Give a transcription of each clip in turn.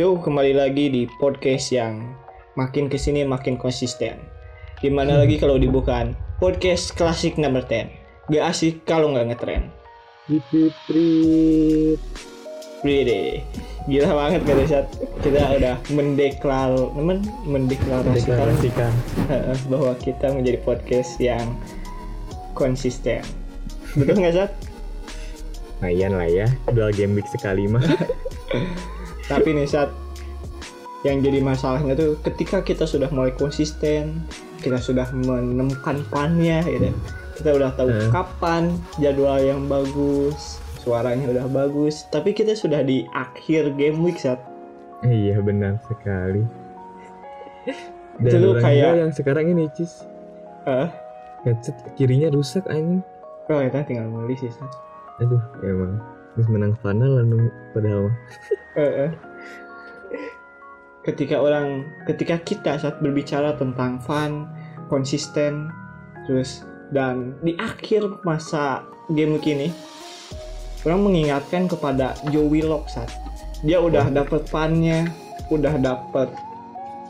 Yo, kembali lagi di podcast yang makin ke sini makin konsisten. Gimana lagi kalau dibukan podcast klasik number 10. Gak asik kalau nggak ngetren. Gitu. Wede, gila banget kan saat kita udah mendeklar, men, mendeklarasikan Deklarasikan. bahwa kita menjadi podcast yang konsisten. Betul nggak Sat? Lumayan lah ya, dual game week sekali mah. Tapi nih saat yang jadi masalahnya tuh ketika kita sudah mulai konsisten, kita sudah menemukan pannya gitu. Kita udah tahu Eh. kapan jadwal yang bagus, suaranya udah bagus, tapi kita sudah di akhir game week saat iya benar sekali. Itu Dan lu orang kayak- yang sekarang ini cis eh headset kirinya rusak anjing. oh kita tinggal nulis sih. Sat. Aduh emang terus menang final lalu padahal. Eh, eh. Ketika orang, ketika kita saat berbicara tentang fun, konsisten, terus dan di akhir masa game ini, orang mengingatkan kepada Joe Willock saat dia udah dapet funnya, udah dapet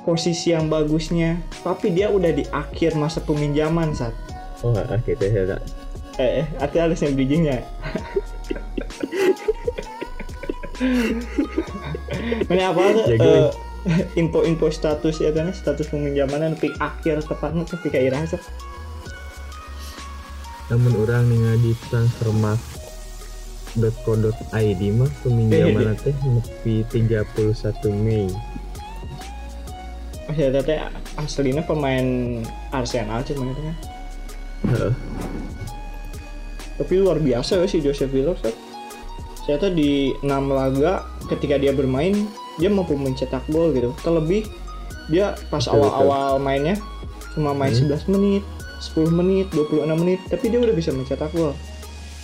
posisi yang bagusnya, tapi dia udah di akhir masa peminjaman saat Oh ah kita ya tak. eh, hati harusnya bridgingnya. Ini apa tuh? Eh, info-info status ya kan? Status peminjaman tapi akhir tepatnya tapi kayak rasa Namun orang ningali di transfermarkt.co.id mah peminjaman teh nepi 31 Mei. masih ada teh aslinya pemain Arsenal sih mana kan. Tapi luar biasa ya si Joseph Willock saya tuh di 6 laga ketika dia bermain dia mampu mencetak gol gitu. Terlebih dia pas awal-awal mainnya cuma main Hmm. 11 menit 10 menit 26 menit tapi dia udah bisa mencetak gol.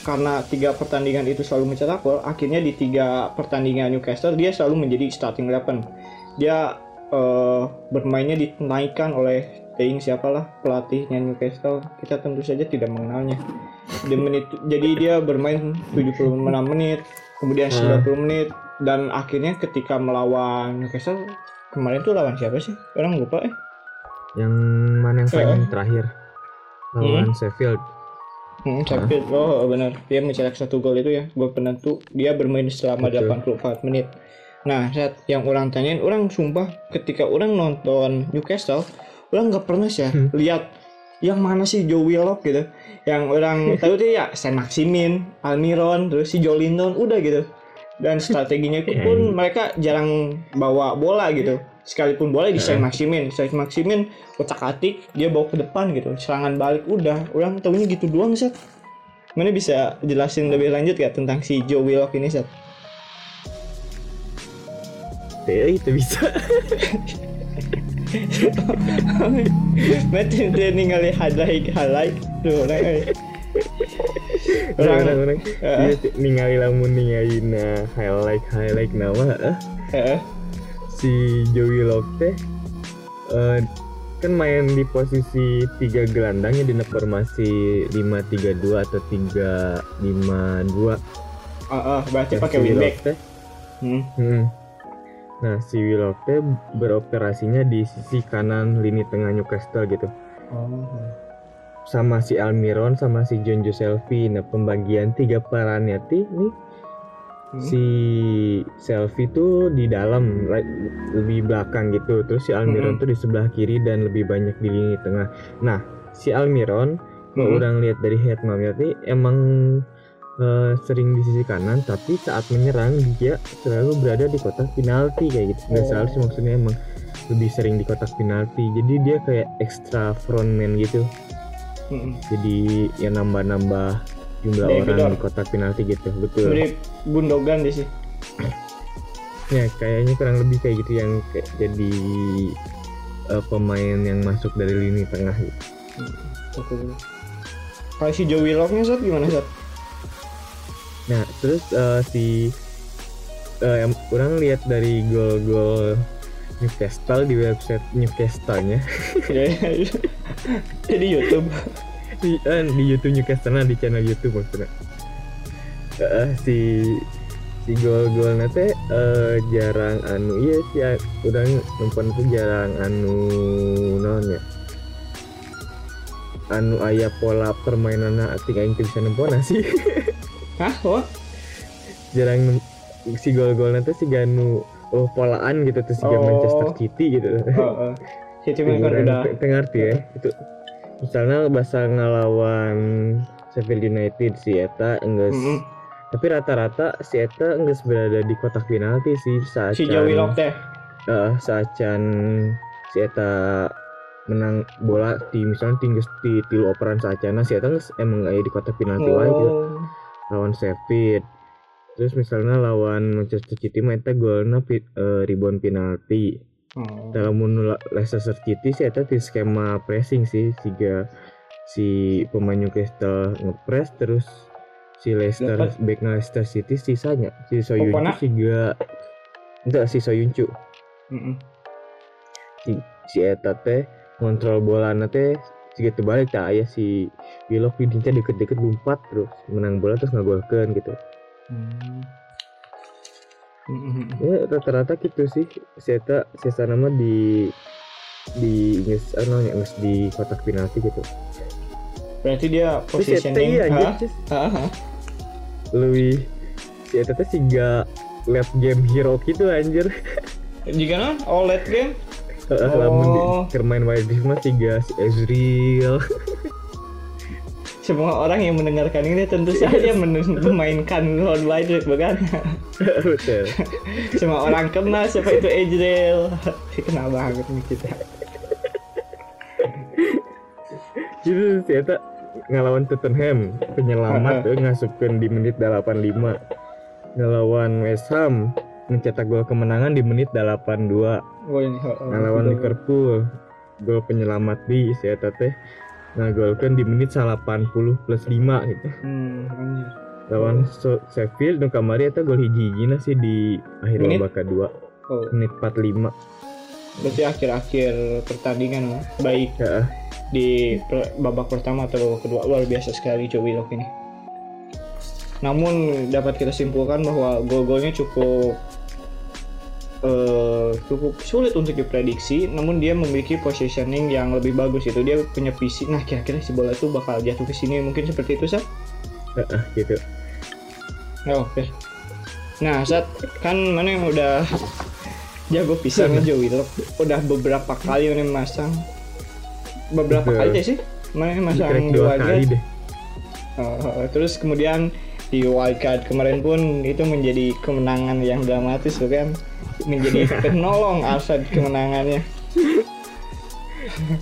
Karena tiga pertandingan itu selalu mencetak gol akhirnya di tiga pertandingan Newcastle dia selalu menjadi starting eleven. Dia eh, bermainnya dinaikkan oleh Teing siapalah pelatihnya Newcastle. Kita tentu saja tidak mengenalnya. Di menit jadi dia bermain 76 menit kemudian Hmm. 90 menit dan akhirnya ketika melawan Newcastle kemarin tuh lawan siapa sih orang lupa eh Yang mana yang paling Heeh. terakhir? Lawan Sheffield. Hmm, Sheffield. Oh, benar. Dia mencetak satu gol itu ya, gol penentu. Dia bermain selama Betul. 84 menit. Nah, saat yang orang tanyain, orang sumpah ketika orang nonton Newcastle, orang nggak pernah sih ya Hmm. lihat yang mana sih Joe Willock gitu. Yang orang tahu tuh ya Saint Maximin, Almiron, terus si Joe Linton, udah gitu. Dan strateginya Iya, pun mereka jarang bawa bola gitu. Sekalipun bola di Saint Maximin, Saint Maximin kotak atik dia bawa ke depan gitu. Serangan balik udah. Orang tahunya gitu doang set mana bisa jelasin lebih lanjut gak tentang si Joe Willock ini set Teh itu bisa. Mati dia ningali highlight highlight tuh orang Orang-orang eh, dia t- ningali lamun ningali na highlight highlight nama eh, si Joey Locke teh eh, kan main di posisi tiga gelandangnya di formasi 532 atau 352 ah, ah, berarti Nah, pakai si wingback hmm. hmm. Nah, si Willock teh beroperasinya di sisi kanan lini tengah Newcastle gitu. oh. Sama si Almiron sama si John Joe Selfie. Nah, pembagian tiga perannya ti nih Hmm. si Selfie tuh di dalam lebih belakang gitu. Terus si Almiron Hmm. tuh di sebelah kiri dan lebih banyak di lini tengah. Nah, si Almiron kalau Hmm. orang lihat dari head mapnya ti emang eh, sering di sisi kanan tapi saat menyerang dia selalu berada di kotak penalti kayak gitu nggak Oh. selalu sih maksudnya emang lebih sering di kotak penalti jadi dia kayak extra frontman gitu Hmm. jadi ya nambah-nambah jumlah David orang di kotak penalti gitu betul mirip Gundogan deh sih ya kayaknya kurang lebih kayak gitu yang kayak jadi eh, pemain yang masuk dari lini tengah gitu. Betul. kalau si Joe Willocknya set gimana set Nah, terus eh, si eh, yang orang lihat dari gol-gol Newcastle di website Newcastle-nya. Jadi YouTube. Di, eh, di YouTube Newcastle nah di channel YouTube maksudnya. Eh, si si gol-gol nanti eh, jarang anu. Iya sih ya, udah nonton tuh jarang anu non ya? Anu ayah pola permainan tinggal yang bisa nempona sih. Hah? Oh? Jarang si gol-gol nanti si ganu oh polaan gitu terus si Oh. Manchester City gitu oh, oh. cuma kan udah ngerti ya itu misalnya bahasa ngelawan Sheffield United si Eta enggak Mm-mm. tapi rata-rata si Eta enggak berada di kotak penalti sih saat si Joey Lock teh eh saat si Eta menang bola di misalnya tinggi di tilu operan saacana si Eta emang aya di kotak penalti wae gitu oh. lawan Sheffield terus misalnya lawan Manchester City mah eta golna pi, eh, rebound penalti. Dalam menolak Leicester City sih eta di skema pressing sih siga si pemain Newcastle ngepres terus si Leicester back Leicester City sisanya si Soyuncu siga enggak si Soyuncu. Mm-mm. si, si eta teh kontrol bola teh siga terbalik tak aya si Willock didinya deket-deket lompat terus menang bola terus ngagolkeun gitu Hmm. Ya rata-rata gitu sih. Si eta sisa nama di di Inggris anu ya Inggris di kotak penalti gitu. Berarti dia Terus si positioning iya lebih si Eta teh siga late game hero gitu anjir. Jika non OLED game? Heeh, lamun di Oh. keur main wild rift mah siga si Ezreal semua orang yang mendengarkan ini tentu saja memainkan Lord Wide Rift bukan? Betul. Semua orang kenal siapa itu Ezreal. Kenal banget nih kita. Itu Eta ngelawan Tottenham penyelamat eh, ngasupkeun di menit 85 ngelawan West Ham mencetak gol kemenangan di menit 82 oh ini ngelawan. Liverpool gol penyelamat di si Eta teh ngagolkeun di menit 80 plus 5 gitu hmm, anjir. lawan so Sheffield nu kamari eta gol hiji-hijina sih di akhir Menit? babak kedua oh menit 45 berarti akhir-akhir pertandingan baik ya di per- babak pertama atau babak kedua luar biasa sekali Joe Willock ini. Namun dapat kita simpulkan bahwa gol-golnya cukup eh, cukup sulit untuk diprediksi. Namun dia memiliki positioning yang lebih bagus itu dia punya visi. Nah kira-kira si bola itu bakal jatuh ke sini mungkin seperti itu sah? Heeh, gitu Oh, oke. Nah saat kan mana yang udah jago pisang Joe Willock udah beberapa kali mana masang beberapa Betul. kali deh sih mana yang masang dua kali deh Uh, terus kemudian di wildcard kemarin pun itu menjadi kemenangan yang dramatis bukan? Menjadi penolong asa kemenangannya.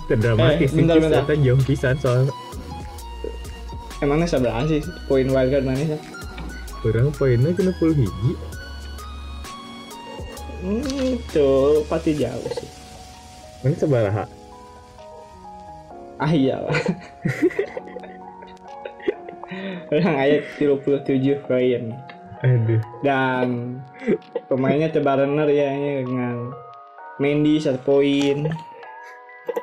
Terdramatis Eh, bentar, bentar. jauh pisan soal emangnya seberapa sih? Poin wildcard mana sih? Orang poinnya kena puluh hiji. Hmm, itu pasti jauh sih. Mana sebaraha ah iyalah orang ayat 37 poin aduh. Dan pemainnya tebarener ya ini dengan Mendy satu poin?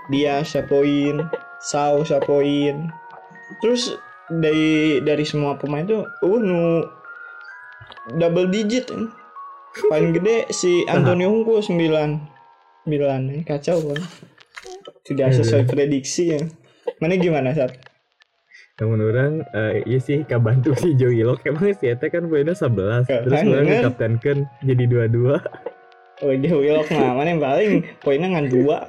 Dia satu poin? Sau satu poin? Terus dari dari semua pemain tuh uh nu double digit eh. paling gede si Antonio Hungko 9 9 eh, kacau kan? Tidak sesuai prediksi ya. Mana gimana saat namun orang eh, iya sih kabantu si Joey Lock emang si Eta kan poinnya 11 Kan, terus orang kan? dikaptenkan jadi dua-dua. Oh Willock mah mana yang paling poinnya ngan dua.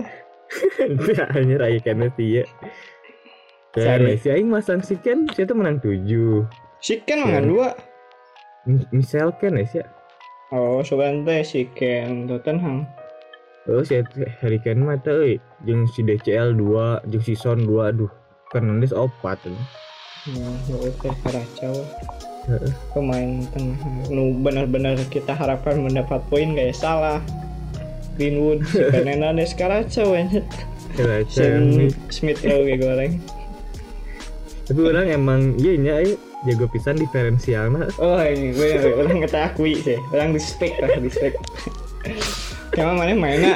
Hanya raya kena sih ya. Kan si Aing masang si Ken si Eta menang 7 si Ken mah ngan Ya. dua? M- Misal Ken ya sih oh soalnya teh si Ken Tottenham. Oh si Harry Kane mah teh euy jeung si DCL 2 jeung si Son 2 aduh Fernandes opat ya oh, teh kacau. Heeh. pemain tengah. Nu benar-benar kita harapkan mendapat poin kayak salah. Greenwood si Fernandes Kacau si nih. Smith Rowe kayak goreng Tapi orang emang iya nya euy jago pisan diferensialna oh ini bener orang kita akui sih. Orang respect lah respect. Karena mana mainnya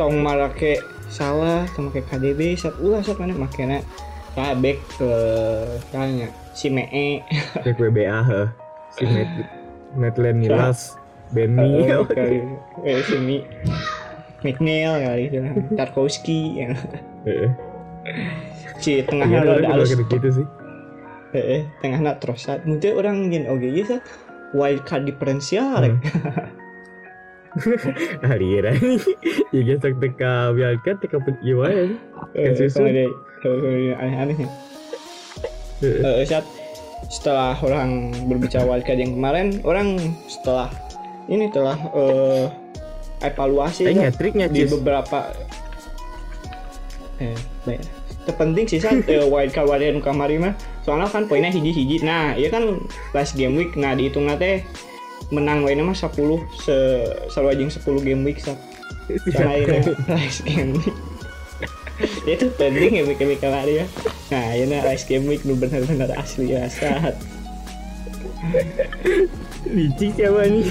tong marake salah tong make KDB saat ulah saat mana makanya kabek ke kayaknya si Mee. Cek WBA heuh si Met Maitland Niles Benny. Eh, kali. Eh sini McNeil kali Tarkowski ya. Heeh. si Iya, tengahnya ada juga alus kayak gitu sih. Eh tengahnya Trossard mungkin orang ingin oke ya sa wild card diferensial Hmm. aliran ya gesek teka biarkan teka penjiwa ya Eh, aneh-aneh ya. Heeh. Eh, saat setelah orang berbicara wildcard yang kemarin orang setelah ini telah eh, evaluasi Eh Sat, nyetriknya di beberapa eh baik. Terpenting sih saat eh, wildcard warian kamari mah. Soalnya kan poinnya hiji-hiji. Nah iya kan last game week. Nah dihitung teh menang wae mah 10 se selalu aja 10 game week saat karena ini last game week Ya, itu penting ya week kemarin ya nah ini last game week nu bener-bener asli ya saat licik siapa nih?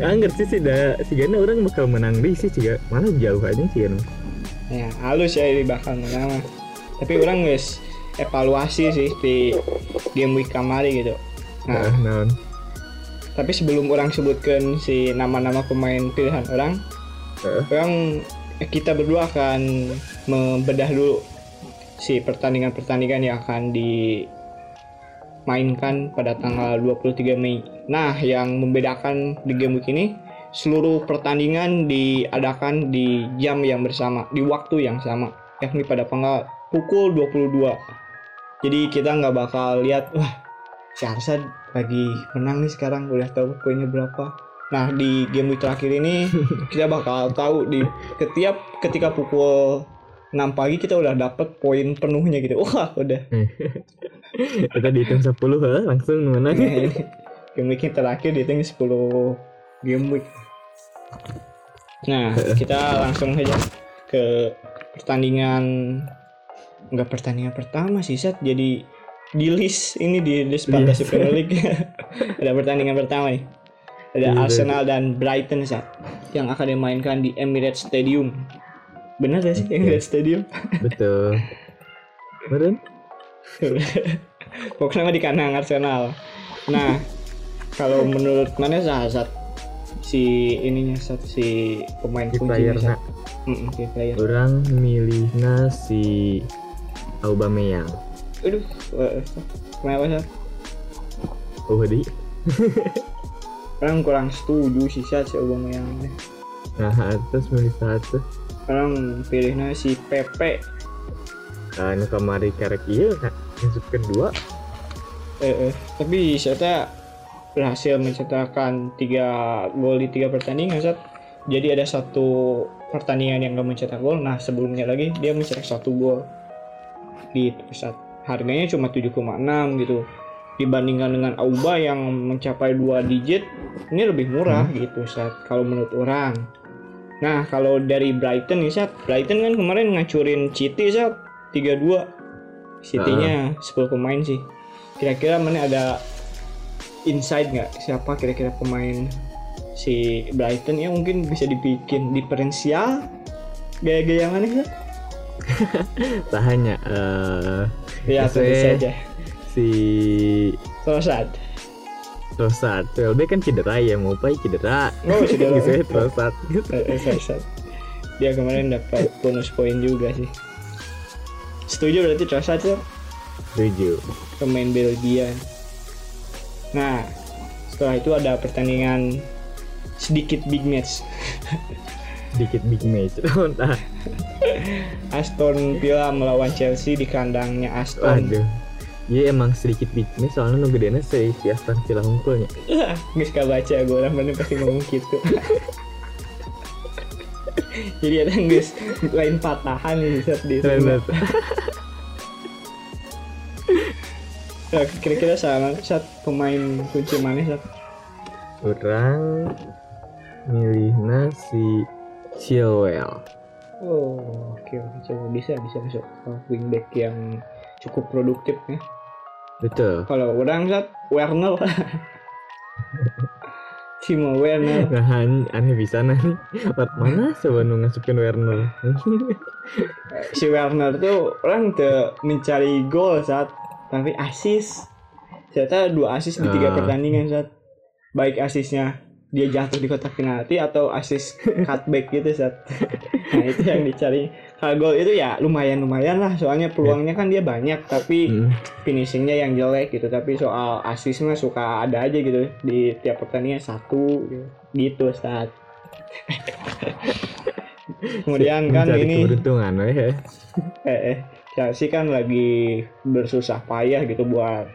Angger sih sih dah si Gana orang bakal menang deh sih sih malah jauh aja sih Gana. Ya halus ya ini bakal menang. Tapi orang guys evaluasi sih di game week kemarin gitu. Nah. Nah naon tapi sebelum orang sebutkan si nama-nama pemain pilihan orang Heeh. orang eh, kita berdua akan membedah dulu si pertandingan-pertandingan yang akan dimainkan pada tanggal 23 Mei. Nah, yang membedakan di game week ini seluruh pertandingan diadakan di jam yang bersama, di waktu yang sama, yakni pada tanggal pukul 22. Jadi kita nggak bakal lihat wah si lagi menang nih sekarang udah tahu poinnya berapa. Nah di game week terakhir ini kita bakal tahu di setiap ketika pukul 6 pagi kita udah dapet poin penuhnya gitu. Wah udah. kita dihitung 10 ha, langsung Nah, menang ini game week terakhir dihitung 10 game week. Nah kita langsung aja ke pertandingan nggak pertandingan pertama sih Sat jadi di list ini di list Fantasy Yes. Premier League ada pertandingan pertama nih ada Iya, Arsenal dan Brighton Sat yang akan dimainkan di Emirates Stadium. Benar gak sih Oke. Emirates Stadium? Betul. Meren? pokoknya di kandang Arsenal. Nah kalau menurut mana Sat, Sat? si ininya Sat si pemain si kuncinya player. Orang milihna si Aubameyang. Aduh eh, kenapa Sat? oh di orang kurang setuju sih Sat si Aubameyang nah atas milih satu orang pilihnya si Pepe. Nah ini kemari karek iya nah, masuk kedua. Eh, eh. tapi saya berhasil mencetakkan tiga gol di tiga pertandingan Sat. jadi ada satu pertandingan yang gak mencetak gol. Nah sebelumnya lagi dia mencetak satu gol. Di Sat. harganya cuma 7,6 gitu dibandingkan dengan Auba yang mencapai dua digit ini lebih murah gitu Sat. kalau menurut orang nah kalau dari Brighton nih Sat. Brighton kan kemarin ngacurin City Sat. 3-2 City-nya 10 pemain sih kira-kira mana ada insight nggak siapa kira-kira pemain si Brighton ya mungkin bisa dibikin diferensial gaya-gaya mana sih tak hanya eh ya tentu saja si Trossard Trossard CLB kan cedera ya mau apa cedera? Oh saya Trossard Eh, eh, Trossard dia kemarin dapat bonus poin juga sih. Setuju berarti Trossard tuh? Tujuh pemain Belgia. Nah setelah itu ada pertandingan sedikit big match. Sedikit big match. Nah Aston Villa melawan Chelsea di kandangnya Aston. Aduh Iya emang sedikit match soalnya nu gedena si si Aston Villa hungkulnya Nggak suka baca gue orang mana pasti ngomong gitu. Jadi ada guys lain patahan saat di Bener. Nah, Kira-kira sama saat pemain kunci mana saat orang milihna si Chilwell. Oh oke oke coba bisa bisa masuk wingback yang cukup produktif ya. Betul. Kalau orang saat Werner Timo Werner nah an- aneh bisa nih. Wat mana nu ngasupin Werner si Werner tuh orang tuh mencari gol saat tapi asis ternyata dua asis di tiga Ah. pertandingan saat baik asisnya dia jatuh di kotak penalti atau asis cutback gitu saat nah itu yang dicari kalau gol itu ya lumayan lumayan lah soalnya peluangnya kan dia banyak tapi Hmm. finishingnya yang jelek gitu tapi soal asis mah suka ada aja gitu di tiap pertandingan satu gitu, gitu saat kemudian kan Mencari ini keberuntungan ya. eh, eh Chelsea kan lagi bersusah payah gitu buat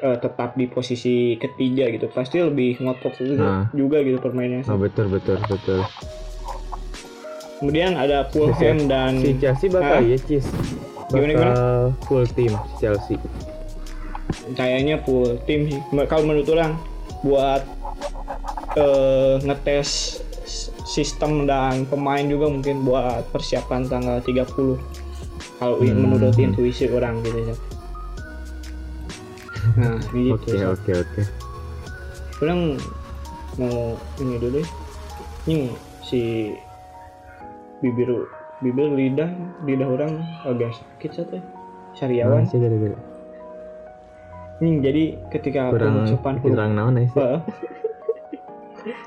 eh, tetap di posisi ketiga gitu pasti lebih ngotot juga, Nah. juga gitu permainnya Oh betul betul betul. Kemudian ada Fulham dan Si Chelsea bakal Ah. ya Cis. Gimana, Bakal full team si Chelsea. kayaknya full sih Me- kalau menurut orang buat eh, ngetes sistem dan pemain juga mungkin buat persiapan tanggal 30 kalau Hmm. menurut intuisi orang gitu ya nah gitu Oke oke oke. orang mau ini dulu ini si bibir bibir lidah lidah orang agak sakit satu sariawan Nah, sih gara-gara. ini jadi ketika kurang pengucapan huruf kurang naon sih? Heeh.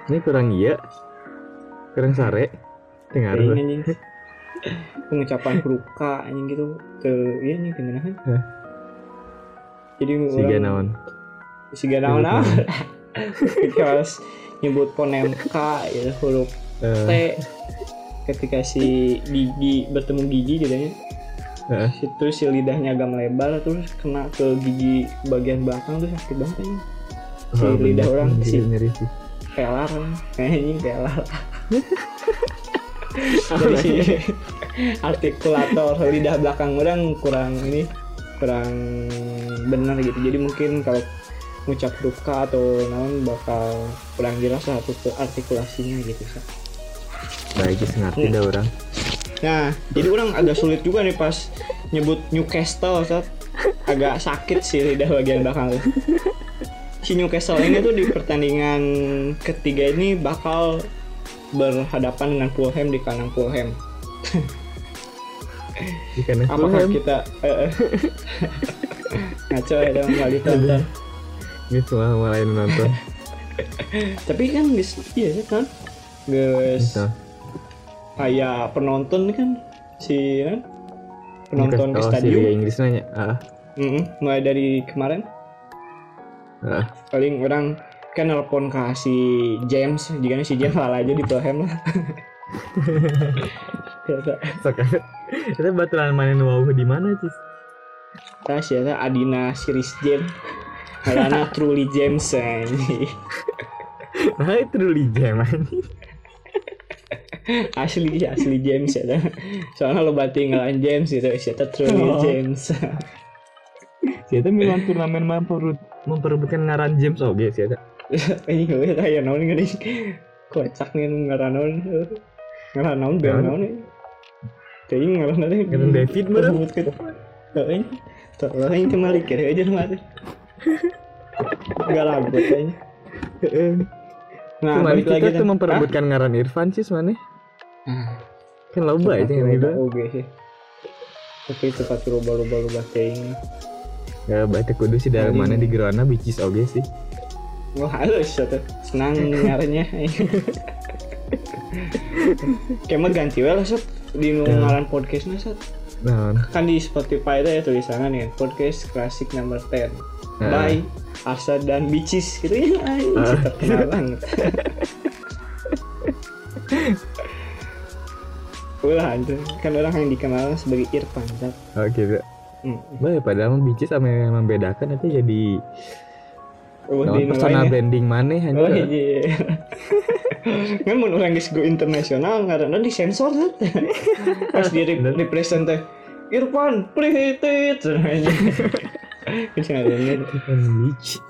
Ini kurang iya. Kurang sare. Dengar. Anjing pengucapan huruf K anjing gitu ke iya nih gimana kan Hah? jadi Si orang naon. si naon naon ketika nyebut fonem K ya huruf Eh, T ketika si gigi bertemu gigi jadinya eh, si- terus si lidahnya agak melebar terus kena ke gigi bagian belakang tuh sakit banget ini. Si oh, lidah bener, orang si sih. pelar anjing pelar. Dari si artikulator lidah belakang orang kurang ini kurang benar gitu. Jadi mungkin kalau ngucap K atau naon bakal kurang jelas lah artik- artikulasinya gitu Sa. Baik sih ngerti dah orang. nah jadi orang agak sulit juga nih pas nyebut Newcastle Sa. agak sakit sih lidah bagian belakang si Newcastle ini tuh di pertandingan ketiga ini bakal berhadapan dengan Fulham di kandang Fulham Ikan apakah kita eh. ngaco ya dong nggak ditonton Ini semua mulai nonton. tapi kan iya kan guys Nah, kayak penonton kan si kan? penonton ke oh, si stadion Inggris nanya. Ah, Mm-mm, mulai dari kemarin ah. paling orang kan nelpon ke si James jika si James lala aja di Fulham lah kita baturan mainin wow di mana cis? Kita siapa Adina Siris James Alana Truly James anjing. Nah itu dulu jam anjing. asli asli James ya. Soalnya lo batin ngelawan James gitu. Siapa Truly Oh. James? Siapa milan turnamen memperut memperebutkan ngaran James? Oke siapa? ini gue kayak naon gini kocak nih ngaran naon ngaran naon bel naon nih Kayaknya ngaran naon Ngaran David, bareng. Kayaknya Tolong ini kembali kira aja mati Gak lagu kayaknya Nah Cuman balik lagi kita tuh memperebutkan ngaran Irfan sih mana? Kan loba aja yang itu. Oke sih. Tapi itu pasti loba-loba-loba ting Ya baca kudu sih dari mana di Gerona bicis oke sih. Wah halus satu. Senang dengarnya Kayak ganti well Sat. Di Ya. ngaran podcastnya Sat. Nah, Kan di Spotify itu ya tulisannya nih Podcast Classic Number 10 Nah. By Arsa dan Bicis gitu ya. Ay, Ah. terkenal banget Ulah itu kan orang yang dikenal sebagai Irfan oke tuh. Hmm. Bah, padahal bicis sama yang membedakan itu jadi Oh, di personal ya. branding mana hanya. Oh iya. kan mun orang geus go internasional ngaranna disensor Sat. Pas di represent teh Irfan prihitit bisa ngaranna Kan bicis.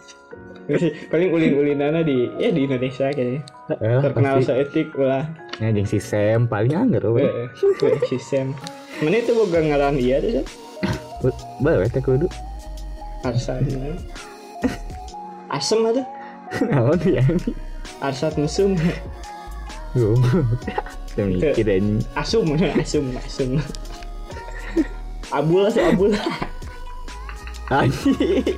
paling ulin-ulinana di ya di Indonesia kayaknya Eh, terkenal seetik ulah Ya, jeung si Sam paling anggar we. si Sam mana itu boga ngaran iya tuh we teh kudu. Arsat asem ada Naon ya ini? Arsat Goblok. Saya mikir anjing. asum asum asum abul tuh abul Anjing.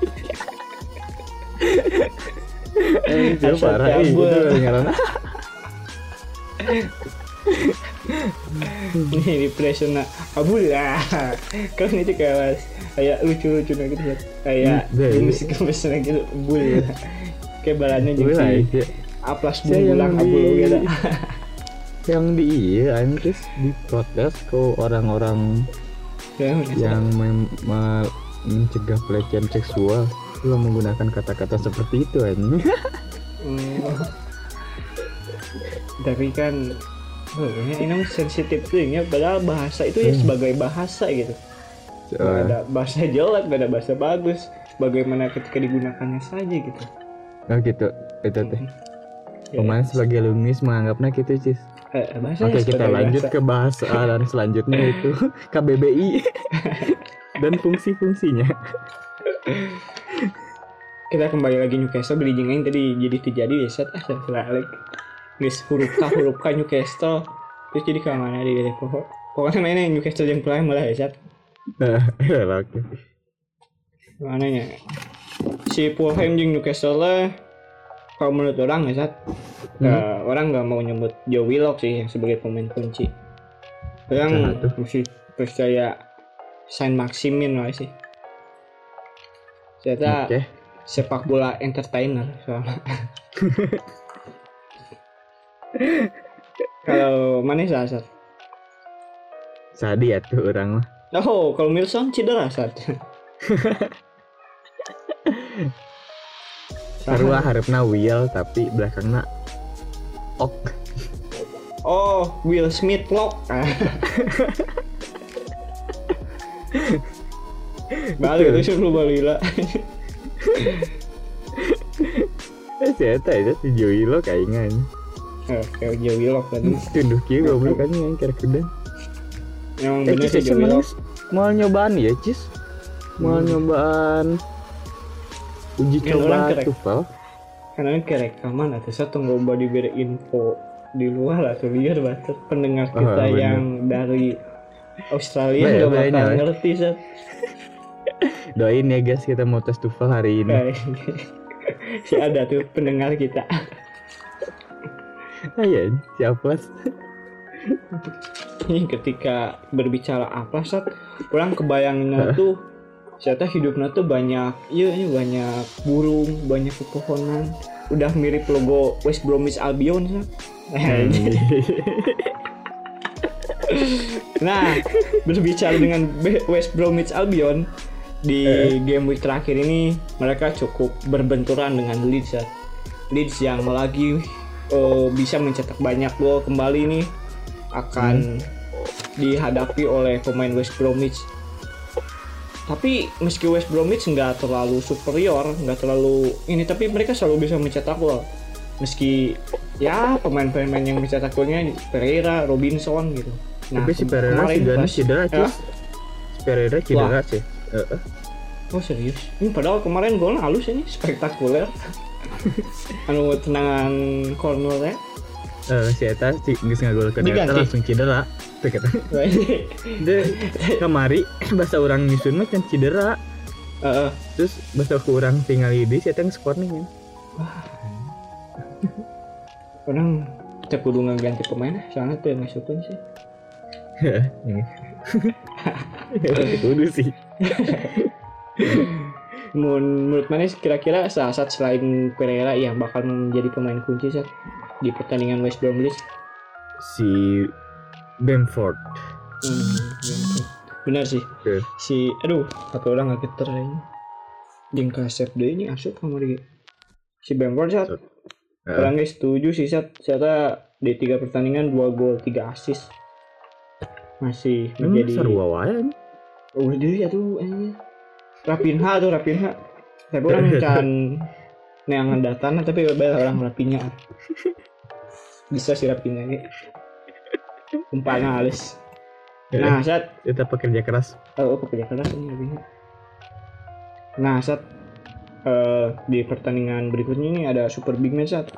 Eh, parah ih, cabul. Ini di presona abul lah. Kan itu kayak kayak lucu-lucu gitu. Sat. kayak Hmm, jenis kemesra gitu. Bul kayak balannya Gue lah jadi itu. A plus yang bulan di- abul gitu yang di iya anjir diprotes ke orang-orang Ya, yang mem- me- mencegah pelecehan seksual lu menggunakan kata-kata seperti itu anjing Hmm. Tapi kan oh, ini ini sensitif tuh ya padahal bahasa itu ya Hmm. sebagai bahasa gitu. Soalnya- ada bahasa jelek nggak ada bahasa bagus. Bagaimana ketika digunakannya saja gitu. Oh gitu. Itu teh. Ya, pemain sebagai alumnis menganggapnya gitu cis. Eh, bahasa oke ya kita lanjut bahasa. ke bahasa dan selanjutnya itu KBBI. Dan fungsi-fungsinya. Kita kembali lagi Newcastle beli jengeng tadi jadi terjadi ya set ah guys huruf K huruf K Newcastle. Terus jadi ke mana di pokok pokoknya mainnya Newcastle yang prime malah ya nah ya lah, oke mana nya si Fulham jeung Newcastle lah kalau menurut orang ya set nggak- orang nggak mau nyebut Joe Willock sih yang sebagai pemain kunci. Orang Nah, masih percaya Saint Maximin lah sih. Ternyata oke. sepak bola entertainer soalnya. kalau mana Sasar? Sadi ya tuh orang mah Oh, kalau Milson cedera saat. sarua harapna Will tapi belakangnya Ok Oh, Will Smith lock. Balik itu suruh balila. eh si Eta itu si Joey lo Eh, kayak Joe Willock tadi. tunduh kieu goblok kan yang kira kuda Memang eh bener cis sih Joe emang Willock. mau nyobaan ya cis? Mau Hmm. nyobaan. Uji Kan coba kerek. tufel Karena ini kayak rekaman atau satu ngobrol diberi info di luar lah tuh. Liar banget pendengar Oh, kita bener. yang dari Australia ya, nggak bakal ngerti sih doain ya guys kita mau tes tufel hari ini. Si ada tuh pendengar kita Ayo, siapa? ini ketika berbicara apa saat orang kebayangnya tuh ternyata hidupnya tuh banyak iya ini banyak burung banyak pepohonan udah mirip logo West Bromwich Albion Sat. nah berbicara dengan West Bromwich Albion di game week terakhir ini mereka cukup berbenturan dengan Leeds Sat. Leeds yang lagi eh, bisa mencetak banyak gol kembali nih akan dihadapi oleh pemain West Bromwich. Tapi meski West Bromwich nggak terlalu superior, nggak terlalu ini, tapi mereka selalu bisa mencetak gol. Meski ya pemain-pemain yang mencetak golnya Pereira, Robinson gitu. Tapi si Pereira sih gak cedera, Ya. Si Pereira cedera sih. Heeh. Oh serius? Ini padahal kemarin golnya halus ini, spektakuler. Anu tenangan corner ya. Eh, si Eta si geus ngagol ke Diganti. Eta langsung cedera. Tuh kata. Deh, kamari bahasa orang nyusun mah kan cedera. Heeh. Terus bahasa ku orang tinggal di si Eta skor nih kan. orang kita kudu ngeganti pemain soalnya tuh yang masukin sih Ini. Kudu sih. Menurut mana sih kira-kira saat selain Pereira yang bakal menjadi pemain kunci saat di pertandingan West Bromwich Si Bamford. hmm, benar sih Oke. si aduh apa orang nggak geter ini jeung kasep deh ini asup sama dia si Bamford saat Heeh. orangnya setuju sih saat ternyata di tiga pertandingan dua gol tiga assist masih Hmm, menjadi sarua wae. Oh, dia ya tuh eh. Rapinha tuh Rapinha. Tapi orang kan neangan datana tapi bebel orang Rapinha. Bisa sih Rapinha ge. Umpana halus. Nah, saat Kita pekerja keras. oh, pekerja keras ini Rapinha. Nah, saat eh, di pertandingan berikutnya ini ada super big match saat.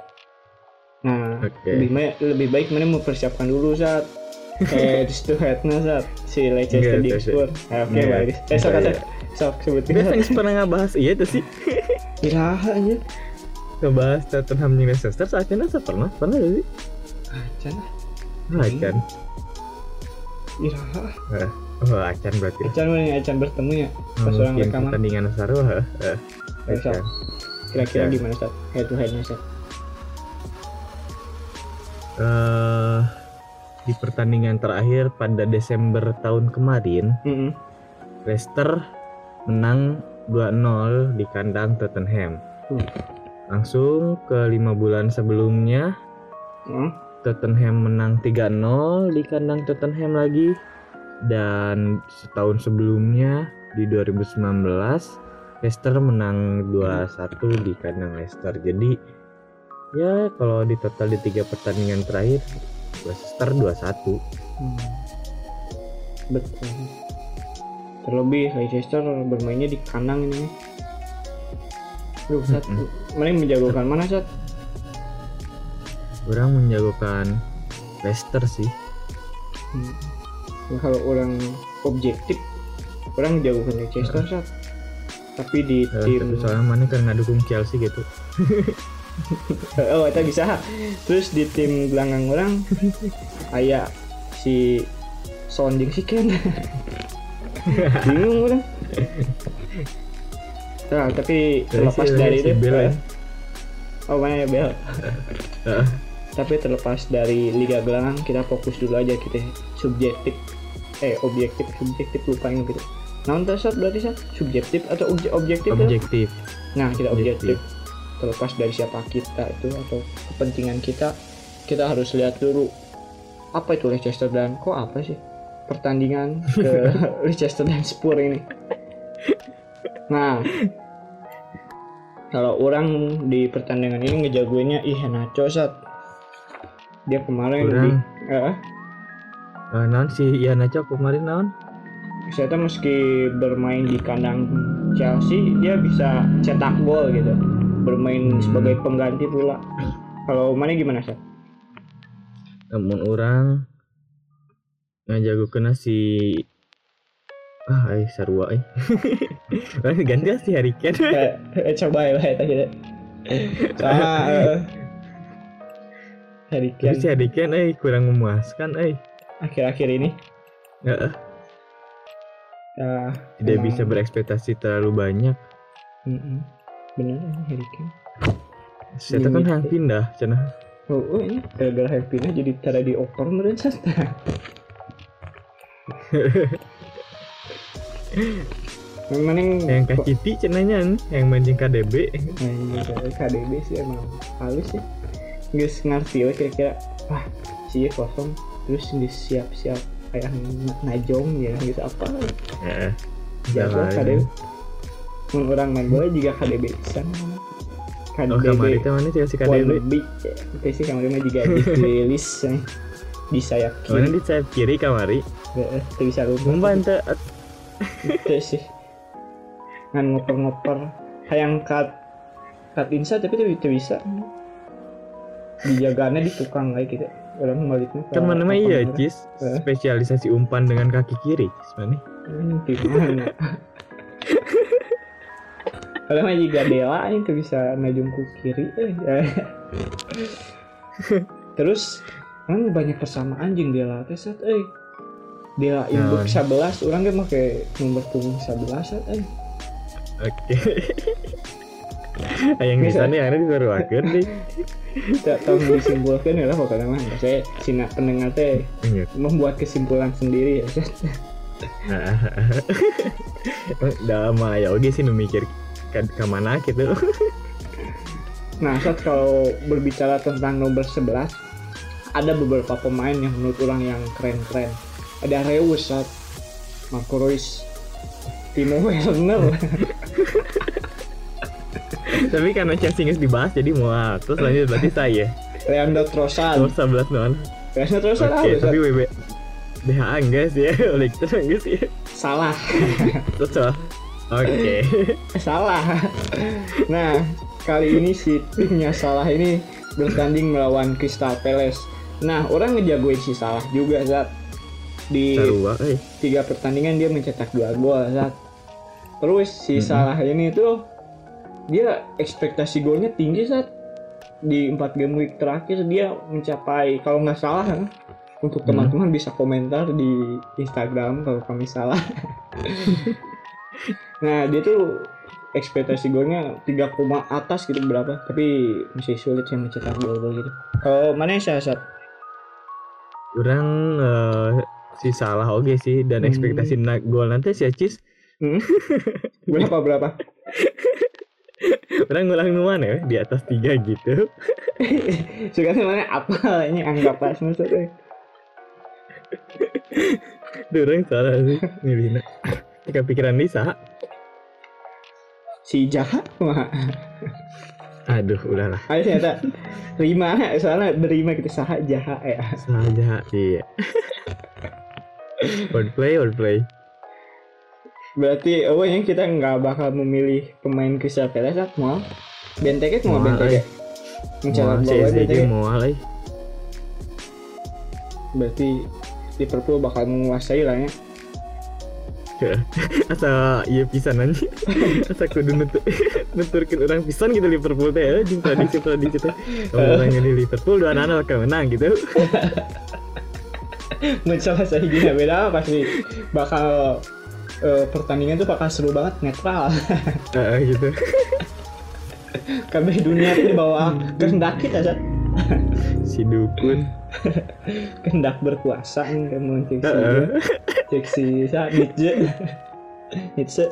Nah, Oke. lebih baik lebih baik mana mempersiapkan dulu saat head to headnya saat si Leicester di. Spurs Ah, oke bagus. Eh sok Enggak, sok. sok sebutin Kita fans pernah ngebahas iya tuh sih. iraha aja Ngebahas Tottenham jeung Leicester saatnya saya pernah pernah gak sih? acan Ah, Acan. iraha Ah, Oh, Acan berarti. acan mana nih acan bertemu ya? Pas orang Mungkin rekaman. pertandingan ah, ah, Besok. Acan. kira-kira gimana saat head to headnya saat eh di pertandingan terakhir pada Desember tahun kemarin, Mm-mm. Leicester menang 2-0 di kandang Tottenham. Hmm. Langsung ke lima bulan sebelumnya, Hmm. Tottenham menang 3-0 di kandang Tottenham lagi. Dan setahun sebelumnya di 2019, Leicester menang 2-1 di kandang Leicester. Jadi ya kalau di total di tiga pertandingan terakhir, Leicester 2-1. Hmm. Betul. Terlebih Leicester bermainnya di kandang ini. Duh, Sat, Mm-mm. mana yang menjagokan mana Sat? Orang menjagokan Leicester sih. Hmm. Ya, kalau orang objektif, orang menjagokan Leicester Sat. Tapi di Eh, tim tapi soalnya mana kan ngadukung Chelsea gitu. oh kita bisa terus di tim belakang orang kayak si sounding si Ken bingung orang nah, tapi terlepas dari si itu Bell ya. eh, oh mana Bel Heeh. tapi terlepas dari liga gelanggang kita fokus dulu aja kita subjektif eh objektif subjektif lupain gitu nah untuk saat berarti saat subjektif atau obje- objektif ya? Objektif. Nah, kita Objektif. objektif. Terlepas dari siapa kita itu atau kepentingan kita, kita harus lihat dulu apa itu Leicester dan kok apa sih pertandingan ke Leicester dan Spurs ini. Nah, kalau orang di pertandingan ini ngejagoinnya ih Nacho saat dia kemarin Orang. Di eh, sih? Ya Nacho kemarin naon? saya meski bermain di kandang Chelsea dia bisa cetak gol gitu bermain Hmm. sebagai pengganti pula. Kalau mana gimana sih Namun orang ngajago kena si ah ay sarua ay. Lah, ganti si eh, eh, coba ya Pak, tadi sama eh, Harry Tapi si Harry Kane ay kurang memuaskan ay. akhir-akhir ini. Heeh, ya, tidak emang- bisa berekspektasi terlalu banyak. Bener ya, Harry Kane Saya kan yang pindah cenah. oh, oh ini gara-gara happy jadi cara dioper meren sasta Mending yang kaciti cenahnya yang main jeung KDB. Iya, KDB sih emang halus sih. Nggak ngerti we kira-kira, wah sih kosong, terus nggak siap-siap kayak na- najong ya, gitu apa? Heeh. Jago lah, KDB. Orang main bola juga KDB pisan. Oh kamari teh mana sih si KDB? Oke sih kemarin mah juga dirilis di sayap Mana kiri. di sayap kiri kamari? Heeh, teu bisa lupa. Teh Itu sih. Ngan ngoper-ngoper, hayang cut cut inside tapi teu bisa. Dijaganya di tukang kayak gitu. Orang baliknya kan mana mah iya. Cis Eh. spesialisasi umpan dengan kaki kiri mana? Hmm, gimana? Kalau mah juga Dela itu bisa najung ke kiri eh. Terus kan banyak persamaan jeung Dela teh set euy. Dela induk Naon? 11 orang ge make nomor punggung 11 set euy. Oke. Yang di sana yang ada diseruakeun deh. Tidak tahu disimpulkan ya lah pokoknya mah saya Cina pendengar teh Iya. membuat kesimpulan sendiri ya set. Udah mah ya oke sih nu mikir ke, ke mana gitu. Nah, saat kalau berbicara tentang nomor 11, ada beberapa pemain yang menurut orang yang keren-keren. Ada Reus, saat Marco Reus, Timo Werner. Tapi karena Chelsea nggak dibahas jadi mau terus lanjut berarti saya. Leandro Trossard. Nomor 11 non. Leandro Trossard Oke, apa, tapi? WB BHA enggak sih ya, oleh itu enggak sih. Salah. Terus so. Oke. Salah. Nah, kali ini si timnya Salah ini bertanding melawan Crystal Palace. Nah, orang ngejagoin si Salah juga, saat di eh tiga pertandingan dia mencetak dua gol saat terus si. Salah ini tuh dia ekspektasi golnya tinggi saat di empat game week terakhir dia mencapai kalau nggak salah ya, untuk teman-teman bisa komentar di Instagram kalau kami salah nah dia tuh ekspektasi golnya 3 koma atas gitu berapa? Tapi masih sulit sih mencetak gol-gol gitu. Kalau mana yang saat orang eh, si salah oke sih dan Hmm. ekspektasi na- gol nanti si Acis berapa berapa? Orang ngulang nuan ya di atas tiga gitu. Sekarang mana? Apa? Ini anggap pas maksudnya. Duh, orang salah sih milihnya Ketika pikiran Lisa si jahat mah aduh udahlah. Ayo ternyata terima soalnya berima kita saha jahat ya. Saja iya. Wordplay wordplay berarti oh yang kita nggak bakal memilih pemain Crystal Palace ah mau Benteke mau Benteke. eh. aja CSG Benteke. Mau alay berarti Liverpool bakal menguasai lah ya asa iya pisan aja asa kudu nutur nuturkin orang pisan gitu Liverpool teh ya di prediksi prediksi teh. Kalau orang milih Liverpool dua anak bakal menang gitu. Mencoba saya gini beda pasti bakal eh, pertandingan tuh bakal seru banget netral. Heeh, gitu. Kabeh dunia tuh dibawa kehendak kita si dukun kehendak berkuasa nih kamu cek si cek si saat Nietzsche Nietzsche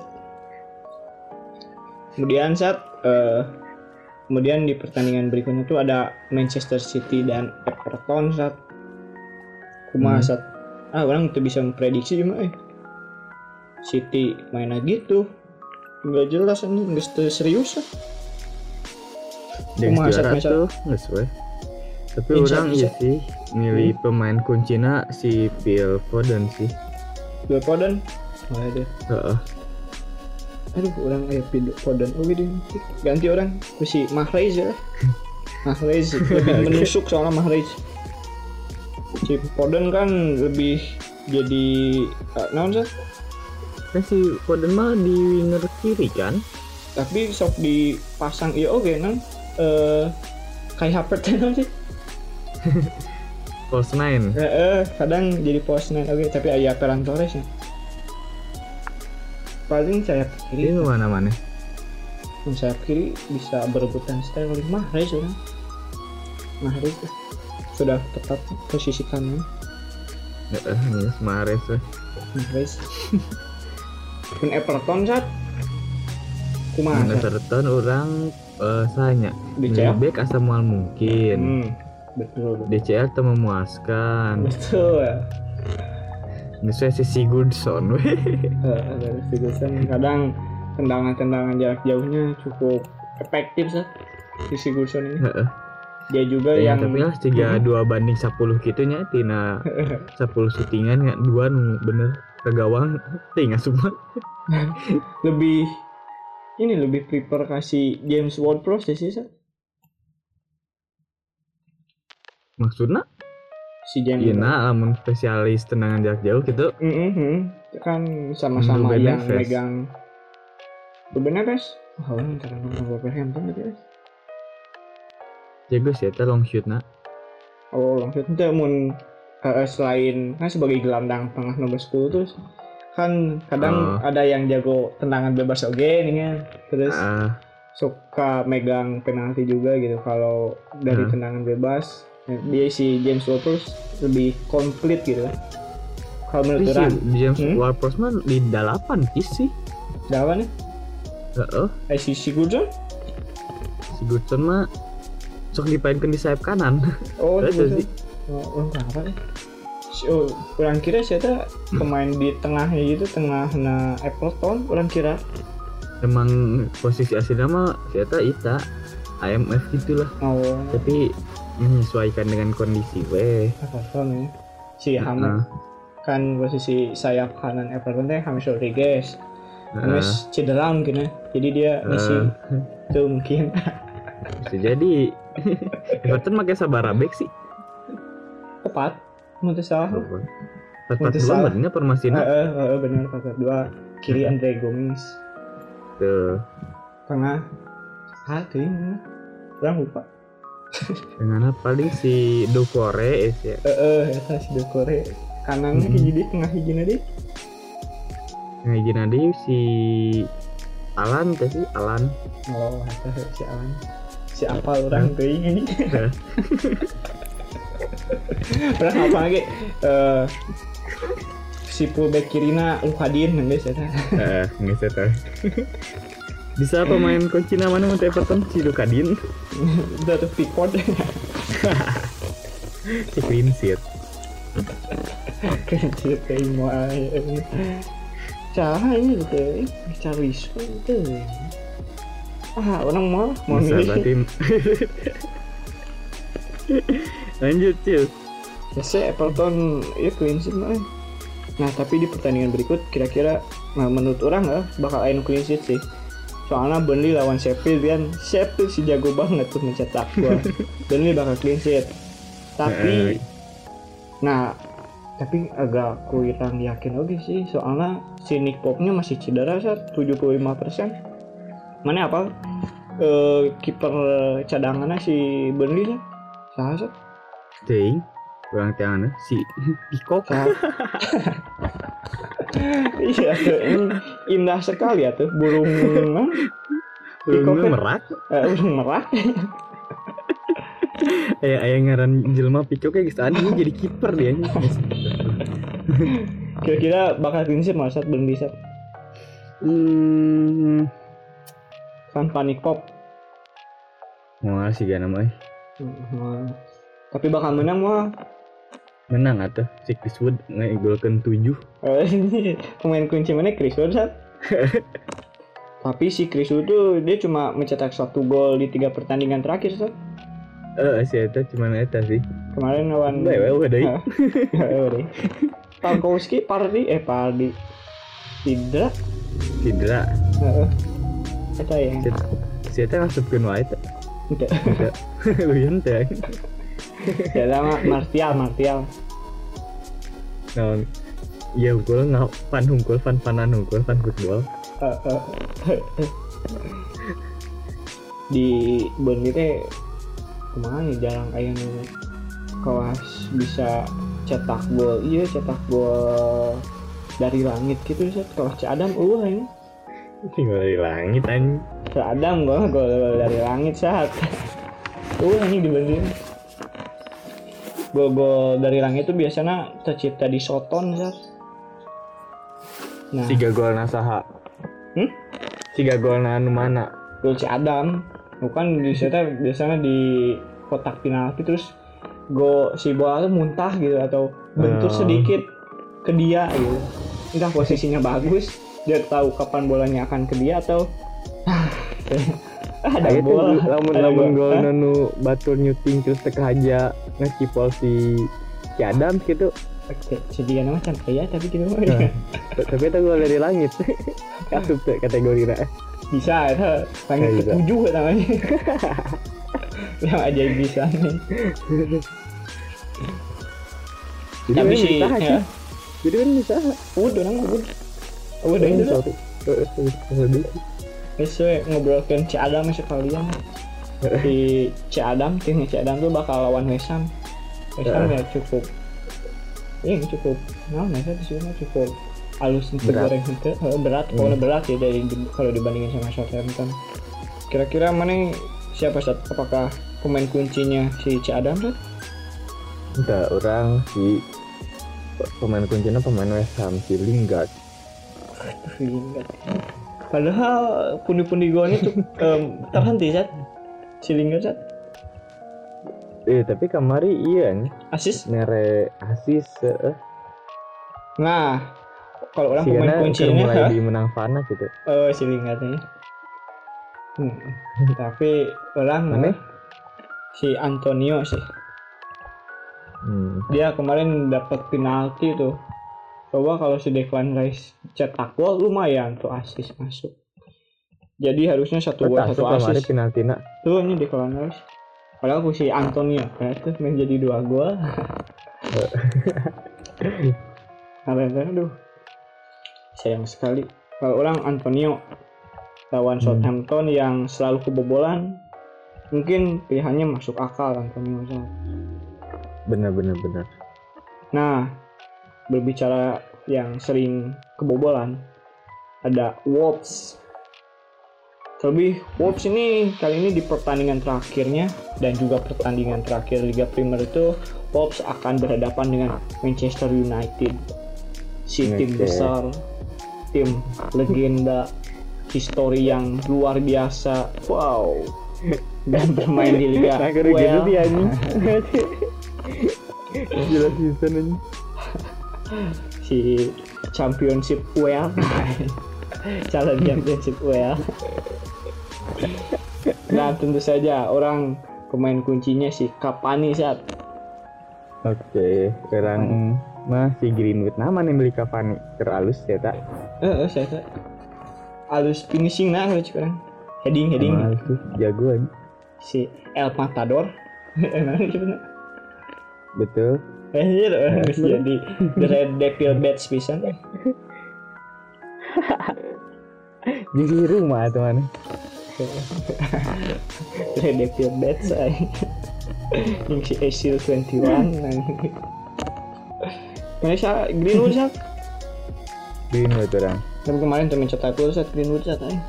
kemudian saat eh, kemudian di pertandingan berikutnya tuh ada Manchester City dan Everton saat kumaha Hmm. saat ah orang tuh bisa memprediksi cuma eh City mainnya gitu. Nggak jelas ini nggak serius yang Kumaha, Sat, tuh nggak sesuai tapi Insya- orang iya sih milih pemain kuncinya si Phil Foden sih. Phil Foden? Oh, ada Heeh. aduh orang eh Phil Foden. Oh gitu. Ganti orang. Ke si Mahrez ya. Mahrez lebih menusuk soalnya Mahrez. Si Foden kan lebih jadi uh, naon sih kan si Foden mah di winger kiri kan? Tapi sok dipasang iya oke nang eh kayak Havertz naon sih false nine. Eh, eh, kadang jadi post nine. Oke tapi ayah Ferran Torres ya? Paling sayap kiri. Ini mana mana yang sayap kiri bisa berebutan Sterling Mahrez orang Mahrez lah. sudah tepat posisi kanan. Iya, Mahrez lah. Mahrez. Pun Everton saat kumaha? Everton orang eh sanya DCL back asa mual mungkin. Hmm, betul betul. DCL tuh memuaskan. Betul Misalnya si Sigurdsson Sigurdsson kadang tendangan-tendangan jarak jauhnya cukup efektif sih si Sigurdsson ini. Heeh. dia juga Ya, yang tapi lah tiga dua banding 10 gitu nya tina 10 syutingan nggak dua bener ke gawang tinggal semua. Lebih ini lebih prefer kasih James Ward-Prowse sih Sat. Maksudnya si James iya nah lamun spesialis tendangan jarak jauh gitu. Mhm, kan sama-sama yang Neves. megang. Ruben Neves oh karena nonton Wolverhampton gitu ya jago sih eta long shoot na oh langsung itu mun eh, selain kan sebagai gelandang tengah nomor 10 terus kan kadang Oh. ada yang jago tendangan bebas oke nih kan. Terus ah. suka megang penalti juga gitu kalau dari Hmm. tendangan bebas dia si James Ward-Prowse lebih komplit gitu kalau menurut si James Hmm? Ward-Prowse mah di delapan sih. Siapa nih Heeh. eh si Sigurdsson? Sigurdsson mah sok dipainkan di sayap kanan. Oh Sigurdsson. sih. oh, oh kenapa nih? Oh kurang kira siapa pemain di tengahnya gitu tengah na Everton kurang kira. Emang posisi aslinya mah ternyata Ita IMF gitulah. Oh. Tapi menyesuaikan dengan kondisi weh. Everton ya si Hamed Nah, kan posisi sayap kanan Everton teh James Rodriguez. Nah, James cedera mungkin ya jadi dia misi eh, tuh mungkin. Bisa jadi. Everton pakai Sabarabek sih. Tepat. Menurut salah empat empat dua bener permasina Heeh, heeh, benar faktor dua. Kiri Andre Gomes tuh. Tengah. Hati orang lupa dengan apa paling si Dokore es ya eh eh eta si Dokore kanannya Mhm. hiji di tengah hiji na di ngajin ada si Alan teh sih Alan. Oh eta si Alan. Si apa orang tuh ini. Orang apa lagi? Eh si fullback kirina Lukadin guys eta eh nggak saya tahu bisa pemain kunci namanya untuk Everton si Dukadin udah tuh Pickford si clean sheet. Kecil kayak mau cara ini gitu cari itu ah orang mau mau bisa berarti lanjut cil. Ya sih Everton ya clean sheet mah nah tapi di pertandingan berikut kira-kira nah, menurut orang lah bakal ayo clean sheet sih soalnya Burnley lawan Sheffield kan Sheffield si jago banget tuh mencetak gol. Burnley bakal clean sheet. Tapi Eh. nah tapi agak kurang yakin oke sih. Soalnya si Nick Pope-nya masih cedera saat 75% mana apa? Eh, kiper cadangannya si Burnley sih. Salah sih Ting. Kurang tangan si Saat- iya tuh. Indah sekali ya tuh. Burung burungnya Pikok. merak. Eh, burung merah eh ayah ngaran jelma Pikok kayak gitu ini jadi kiper dia. Kira-kira bakal malah saat Burnley saat hmm. Tanpa Nick Pope mau sih gak namanya Hmm, tapi bakal menang mah menang atau si Chris Wood ngegolkan 7 Eh, ini pemain kunci mana Chris Wood Sat? Tapi si Chris Wood tuh dia cuma mencetak satu gol di tiga pertandingan terakhir Sat. eh si Eta cuman Eta sih Kemarin lawan? Ya, udah. Tarkowski, Pardi, eh Pardi. Tidak. Cedera Heeh. Eta ya. Eta ngasupkan wae Eta Tidak. Eta luyan teh Ya sama Martial, Martial. naon? Ya unggul ngau fan unggul fan fanan unggul fan football. Eh, eh. Di Burnley teh ke mana nih jarang nu kelas bisa cetak gol iya cetak gol dari langit gitu Sat. kelas si Adam uh ini. Tinggal dari langit anjing si Adam gol gol dari langit saat uh ini dibanding gol-gol dari langit itu biasanya tercipta di Soton saat nah. Tiga gol nasaha Hmm? tiga gol anu mana gol si Adam. Bukan di sana biasanya di kotak penalti terus go si bola tuh muntah gitu atau bentur Oh. sedikit ke dia gitu. Entah posisinya bagus dia tahu kapan bolanya akan ke dia atau ada Aya tuh bola lamun ada lamun gol nanu batur nyuting terus teka aja ngecipol si si Adams gitu. Oke, si dia nama can ya tapi gitu mah. Nah. tapi itu gol dari langit. Kasup tuh kategori na. Bisa itu langit Kayak bisa. ketujuh namanya. Yang ajaib bisa nih. Jadi tapi kan sih bisa ya. Jadi kan bisa. Udah nang udah. Udah itu we ngobrolkan Ci Adam sekalian. Si Ci Adam, timnya Ci Adam tuh bakal lawan West Ham. West Ham ya cukup ini cukup nah mereka di sini cukup halus untuk Berat. goreng itu berat pokoknya berat ya dari kalau dibandingin sama Southampton kira-kira mana siapa Sat? apakah pemain kuncinya si Ci Adam Sat? Enggak, orang si pemain kuncinya pemain West Ham si Lingard Aduh, Lingard. Padahal pundi-pundi golnya tuh em, terhenti Sat si Lingard Sat eh tapi kamari iya nih asis nere asis eh nah kalau orang pemain kuncinya mulai di menang fana gitu Oh, si Lingardnya. Hmm. Tapi orang Mana? si Antonio sih. hmm. Dia kemarin dapat penalti tuh. Coba kalau si Declan Rice cetak gol lumayan tuh asis masuk. Jadi harusnya satu gol satu asis. penaltina Tuh ini Declan Rice. Padahal aku si Antonio, ternyata menjadi dua gol. Arena aduh sayang sekali kalau orang Antonio lawan Hmm. Southampton yang selalu kebobolan mungkin pilihannya masuk akal Antonio Zat. bener bener bener nah berbicara yang sering kebobolan ada Wolves. Terlebih Wolves ini kali ini di pertandingan terakhirnya dan juga pertandingan terakhir Liga Premier itu Wolves akan berhadapan dengan Manchester United. Si tim Oke. besar tim legenda histori yang luar biasa. Wow. Dan bermain di Liga anjing jelas si championship UEL calon championship UEL nah tentu saja orang pemain kuncinya si Kapani saat oke sekarang mah si Greenwood. Nama nih beli Cavani? Teralus ya tak eh eh, saya tak halus finishing nah sekarang. Heading heading. Tuh jagoan. Si El Matador. Nah, gitu, nah. betul Anjir, harus jadi The Red Devil Bats pisan. Jadi rumah tuh mana Red Devil Bats ay. yang si Asil 21 Mana siya, Greenwood siya Greenwood orang. Kan kemarin tuh mencetak gol saat Greenwood saat ay.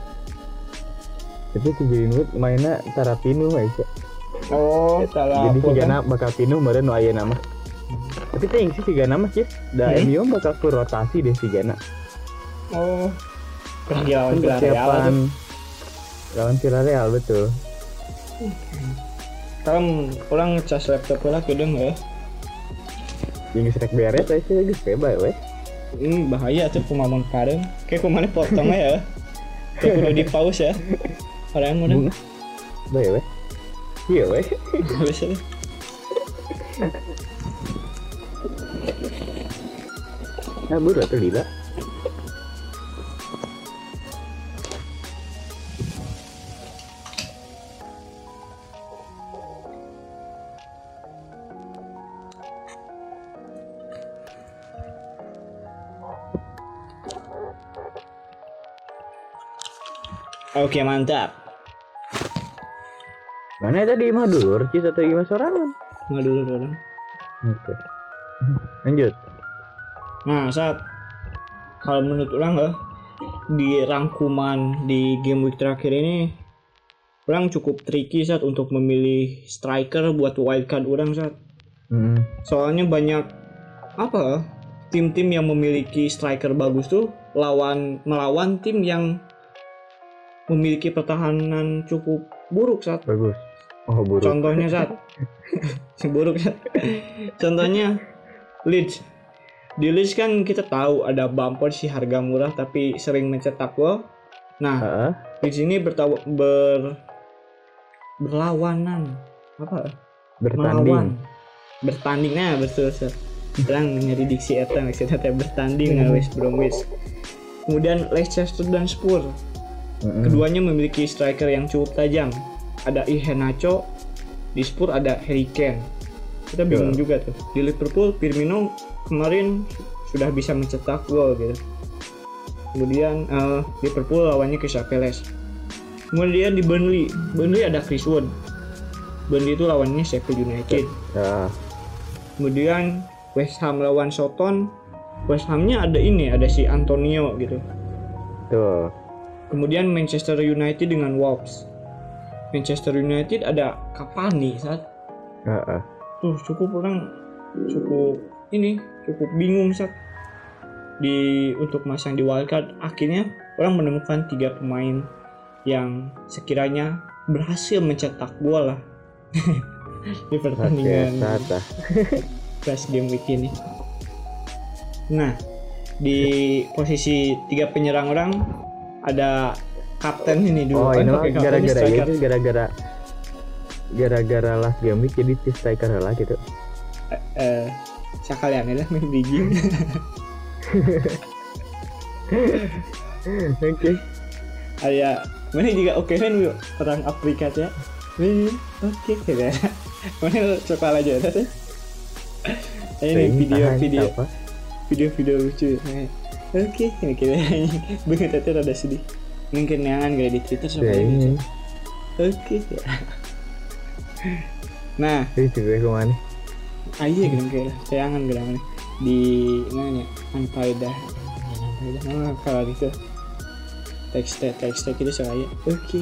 tapi si Greenwood mainnya Tarapinu aja Oh, salah jadi si? Gana bakal pinu meren nu aya nama tapi ting sih si Gana mah sih da Hmm? MU bakal full rotasi deh si Gana. Oh, lagi lawan Villarreal lawan Villarreal betul. Sekarang orang ngecas laptop lah kedeng ya. Yang gesrek beres aja sih geus bebas weh. Ini bahaya tuh pemamun pareng Kayak ke mana potong ya. Kayak kudu di pause ya. Orang udah bae weh. Iya weh. Bisa nah buru tuh lila Oke mantap. Mana tadi? Mah dulur cis atau gimana sorangan dulu orang. Oke lanjut Nah saat Kalau menurut orang ya Di rangkuman di game week terakhir ini Orang cukup tricky saat untuk memilih striker buat wildcard orang saat hmm. Soalnya banyak Apa Tim-tim yang memiliki striker bagus tuh lawan melawan tim yang memiliki pertahanan cukup buruk saat bagus oh buruk Contohnya saat buruk Sat. Contohnya Leeds. Di Leeds kan kita tahu ada Bamford si harga murah tapi sering mencetak gol. Nah, Heeh. Leeds ini bertawa, ber berlawanan apa? bertanding Melawan. Bertanding nah betul. Bilang nyari diksi eta maksudnya teh bertanding nah West Bromwich. Kemudian Leicester dan Spurs. Mm-mm. Keduanya memiliki striker yang cukup tajam. Ada Iheanacho, di Spurs ada Harry Kane. Kita bingung juga tuh. Di Liverpool Firmino kemarin sudah bisa mencetak gol gitu. Kemudian eh, Liverpool lawannya Crystal Palace. Kemudian di Burnley, Burnley ada Chris Wood. Burnley itu lawannya Sheffield United. Ya, Kemudian West Ham lawan Soton. West Hamnya ada ini, ada si Antonio gitu. tuh Kemudian Manchester United dengan Wolves. Manchester United ada Cavani saat Heeh. tuh cukup orang cukup ini cukup bingung saat di untuk masang di wildcard akhirnya orang menemukan tiga pemain yang sekiranya berhasil mencetak gol lah di pertandingan flash game week ini. Nah, di posisi tiga penyerang orang ada kapten ini dulu. Oh, kan ini gara-gara itu gara-gara gara-gara last game week jadi striker lah gitu. Eh, sekalian ya main biji. Oke. Ada mana juga oke kan yuk, orang Afrika ya. Ini oke ya. Mana coba aja teh. Ini Ting, video video apa? video-video lucu oke ini kira banget tadi rada sedih mungkin neangan gak di twitter ya sama ini oke nah itu gue ke mana aja gitu kayak tayangan gitu mana di mana ya anfaedah. Nah kalau gitu teks teks teks teks itu saya oke.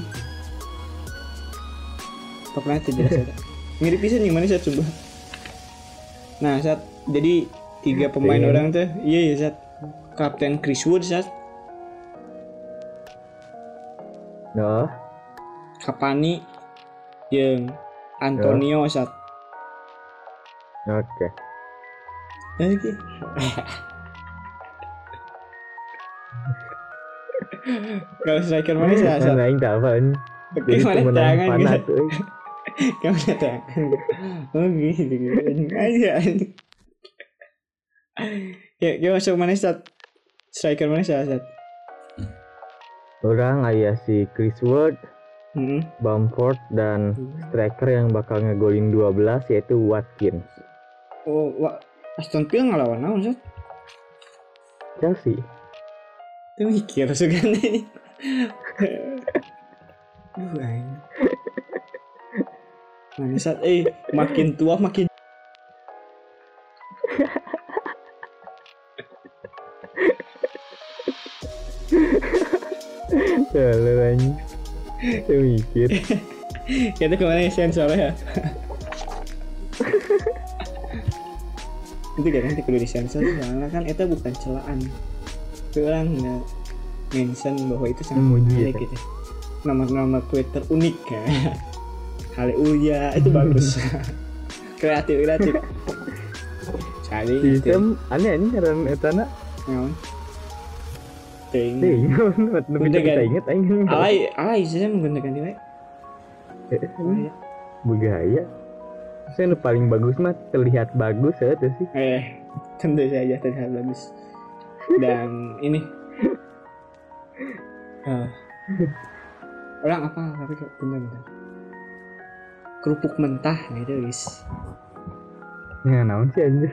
Pokoknya itu jelas ada mirip bisa nih mana saat coba? Nah saat jadi tiga pemain Kapten. orang tuh. Iya ya saat kapten Chris Wood saat oh Kapani yang Antonio saat oke Oke. Kalau striker mana sih asal? Nah, ini apa? Oke, mana tangan gitu. Kamu ada tangan. Oh gitu. Aja. Ya, ya masuk mana sat? Striker mana sih asal? Orang ayah si Chris Wood, Hmm. Bamford dan striker yang bakal ngegolin 12 yaitu Watkins. Oh, wah. Aston Villa ngelawan naon sat? Chelsea. Itu mikir sugan ini. Duh. Mana sat? Eh, makin tua makin anjing. Saya mikir. Kita ke mana ya sensornya ya? Itu kan kudu disensor soalnya kan itu bukan celaan itu orang nggak mention bahwa itu sangat menarik ya. gitu nomor-nomor Twitter unik ya Hale Uya itu bagus kreatif kreatif sekali Sistem aneh anjing karena etana. ting Deh, lebih kita kan? ingat aing. alay alay saya menggunakan dia Eh, Bergaya. Saya paling bagus mah terlihat bagus ya tuh sih. Eh, tentu saja terlihat bagus. Dan ini eh, orang apa tapi kok bener bener kerupuk mentah nah itu guys. Ya naon sih anjir.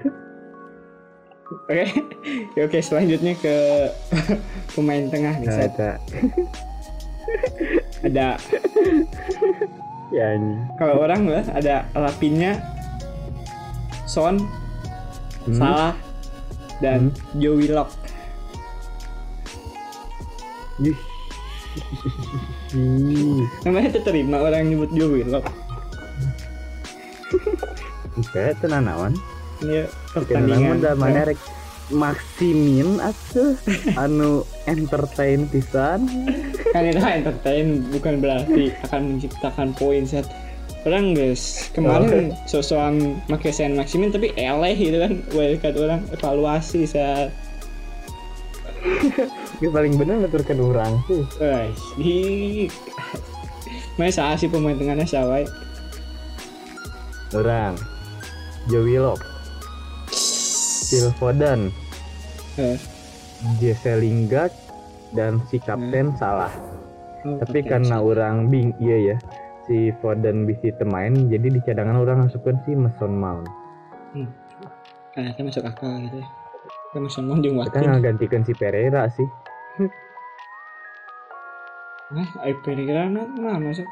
Oke, Ya, oke selanjutnya ke pemain tengah nih. Nah. Ada Ya kalau orang lah ada Rapinya, Son, Hmm. Salah, dan Joe Willock. Namanya itu terima orang nyebut Joe Willock. Oke, tenan naon? Ini Pertandingan da mana rek maksimin atuh anu entertain pisan. kan itu entertain bukan berarti akan menciptakan poin set orang guys kemarin sosokan pakai sen maksimin tapi eleh gitu kan wildcard orang evaluasi saat Yang paling bener ngaturkan orang tuh. guys di sih pemain tengahnya sawai Orang. Joe Willock, Phil Foden, Eh, Jesse Lingard dan si kapten salah. oh, Tapi oke. karena orang bing iya ya si Foden bisa temain jadi di cadangan orang masukkan si Mason Mount. Ah, kita masuk akal gitu ya kita masuk mau jeung Kita ngegantikan si Pereira sih. Nah, Ayo Pereira nah, nah masuk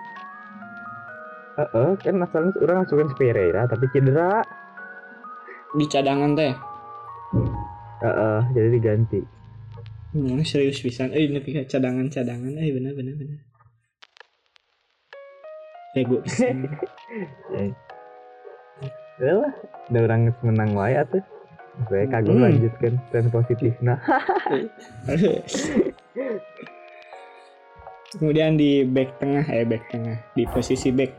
Heeh, kan asalnya orang masukkan si Pereira tapi cedera. di cadangan teh Heeh, jadi diganti. Hmm, serius pisan. Eh, ini pikir cadangan-cadangan. Eh, bener bener bener. Ego pisan. Ya lah, orang menang wae atuh. Saya kagum Hmm. lanjutkan tren positif nah. Kemudian di back tengah, eh back tengah, di posisi back,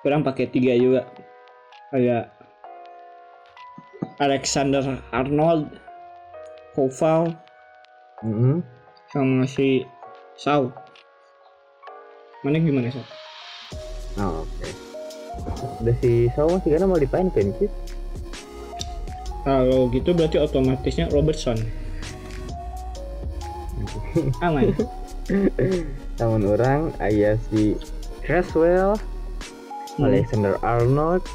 kurang pakai tiga juga. Ada Alexander Arnold, Koval, Heeh. sama si Sau. Mana gimana sih? Oh, oke. Udah si Saw masih kan mau dipain pensis. Kalau gitu berarti otomatisnya Robertson. Aman. Namun orang ayah si Creswell, Hmm. Alexander Arnold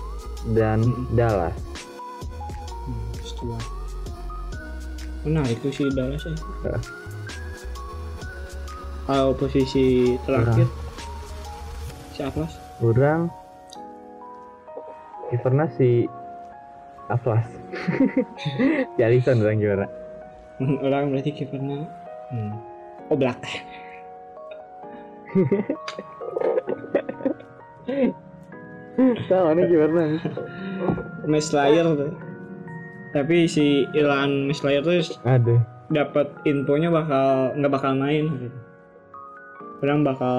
dan Hmm. Dallas. Hmm, menarik tuh si Dallas ya. Ya. Kalau posisi terakhir. Si Atlas orang. Kipernya si Atlas. Si Alisson orang gimana orang berarti kipernya hmm. oblak sama nih kipernya Meslayer tuh tapi si Ilan Meslayer tuh ada dapat infonya bakal nggak bakal main. Gitu. bakal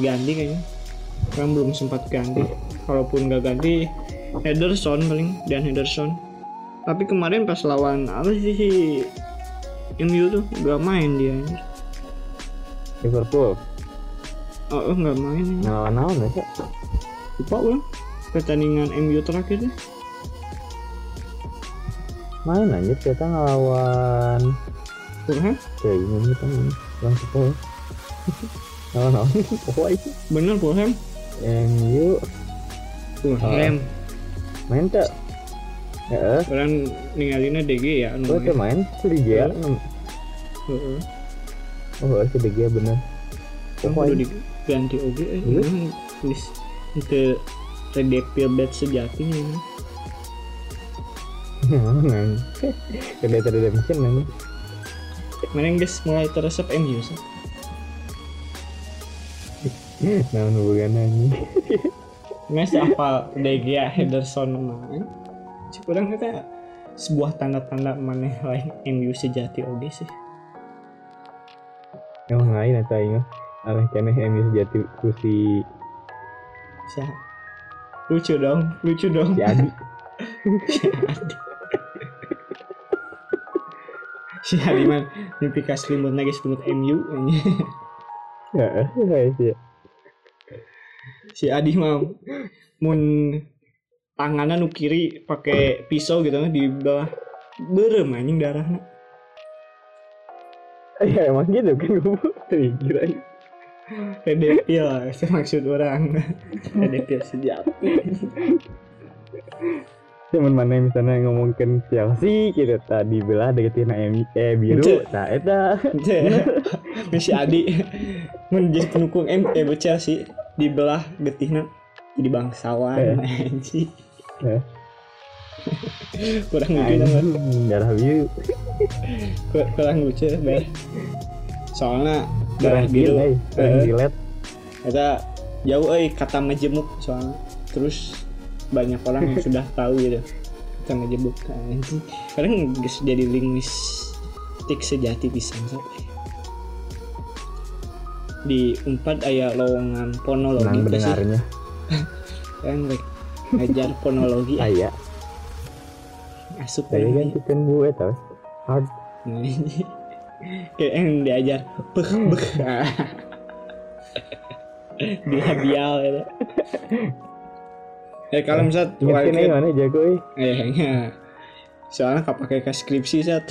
ganti kayaknya. Orang belum sempat ganti. Kalaupun nggak ganti Henderson paling dan Henderson. Tapi kemarin pas lawan apa sih si MU tuh nggak main dia Liverpool? Oh oh, nggak main. Ini. ngelawan naon ya lupa ulang pertandingan MU terakhir tuh main aja kita ngelawan. Fulham kayak ini nih kan orang sepuluh. Ngelawan naon pokoknya itu bener Fulham MU Fulham main tak? Ya orang ninggalinnya DG ya? Gue tuh main. Si Liga Heeh. oh si Liga bener. Kan udah diganti oge eh. Iya. tulis itu redepil bed sejatinya ini Jangan. Kedai redemption nanti. mana guys mulai teresep MU sih Nah, hubungan nanya. Mas apa DG Henderson main cik orang kata sebuah tanda-tanda mana lain MU sejati oge sih Emang lain atau ingat arah kene MU sejati ku si Sa lucu dong lucu dong si Adi. si Haliman mimpi kaslimut lagi selimut MU. Ya, kayak sih. si Adi mau mun tangannya nu kiri pakai pisau gitu kan di bawah berem anjing darahnya Ya emang gitu kan gue kira. redepil itu maksud orang redepil sejati Cuman mana misalnya ngomongin Chelsea gitu tadi belah deketin MU eh biru tak eta. Si Adi. Mun jadi pendukung M eh Chelsea dibelah getihna jadi bangsawan anjing. Eh. kurang lucu banget darah biru. Kur- kurang lucu ber soalnya darah biru eh. Eh. jilet Eta jauh euy kata majemuk soalnya. Terus banyak orang yang sudah tahu gitu. Kata majemuk anjing. Kadang geus jadi linguistik sejati pisan sok di empat aya lowongan teh sih. mendengarnya kan rek. Ngajar fonologi aya. Asup saya kan kan bu eta hard. Kayak yang diajar bek bek di labial ya kalau misalnya Mungkin wildcat- mana jago eh? Kayaknya soalnya gak pakai ke skripsi saat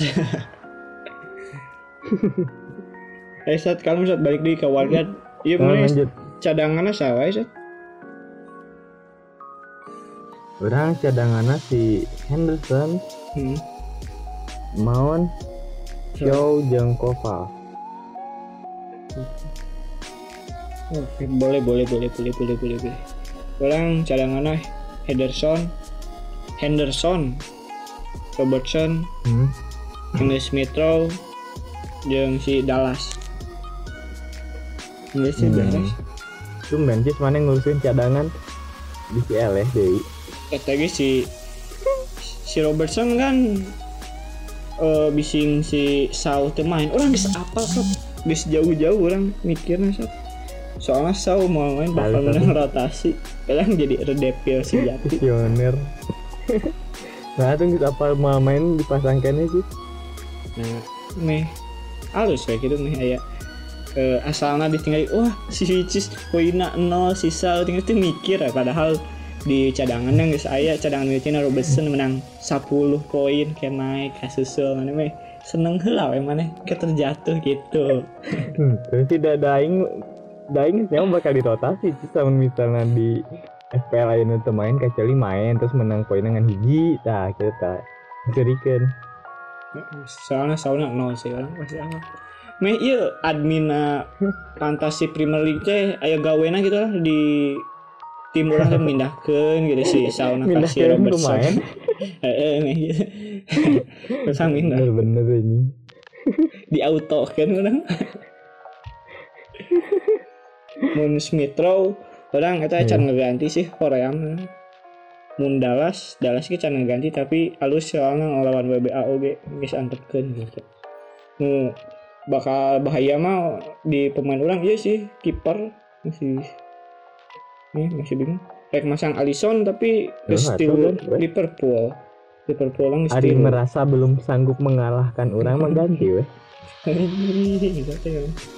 eh saat kalau misalnya balik di ke wildcat iya Nah, mana lanjut. Cadangannya sawah ya saat orang cadangannya si Henderson hmm. Jeung Koval. Oke, boleh boleh boleh boleh boleh boleh boleh orang cadangannya Henderson. Henderson. Robertson. Hmm. English Metro. Jeung si Dallas. Enggak sih Hmm. beres itu Manchester mana ngurusin cadangan? Di CL ya Dewi kata gue si si Robertson kan eh bising si teu main. Orang bisa apa sob. Bisa jauh-jauh orang mikirnya sob soalnya Sau mau main bakal menang rotasi. Kadang jadi redepil sejati pioner. Nah itu kita apa mau main dipasangkannya sih? Nah. Meh halus kayak gitu meh aya eh, asalnya ditinggal wah si Vicis poinnya nol sisa tinggal itu mikir ya padahal di cadangannya nggak saya cadangan Vitina Robertson menang 10 poin kayak naik kasusul mana meh seneng mana kayak terjatuh gitu. Hmm. terus tidak daing daing memang bakal dirotasi sih sama misalnya di FPL aja nanti main kecuali main terus menang poin dengan hiji nah kita tak cerikan soalnya sauna nol sih orang pasti apa meh iya admina fantasi Premier League teh aya gawena gitu lah di tim orang teh mindahkeun gitu si sauna kasih Robertson lumayan. heeh meh gitu terus mindah. Bener-bener ini. di auto kan orang mun Smith Rowe orang eta can Hmm. ngeganti sih Korea mun Dallas Dallas ge can ngeganti tapi alus soalnya ngelawan WBA oge geus antepkeun gitu nu bakal bahaya mah di pemain orang iya sih kiper masih ini masih bingung Rek masang Alisson tapi Ya, still. Liverpool Liverpool geus Ari merasa belum sanggup mengalahkan orang mengganti weh.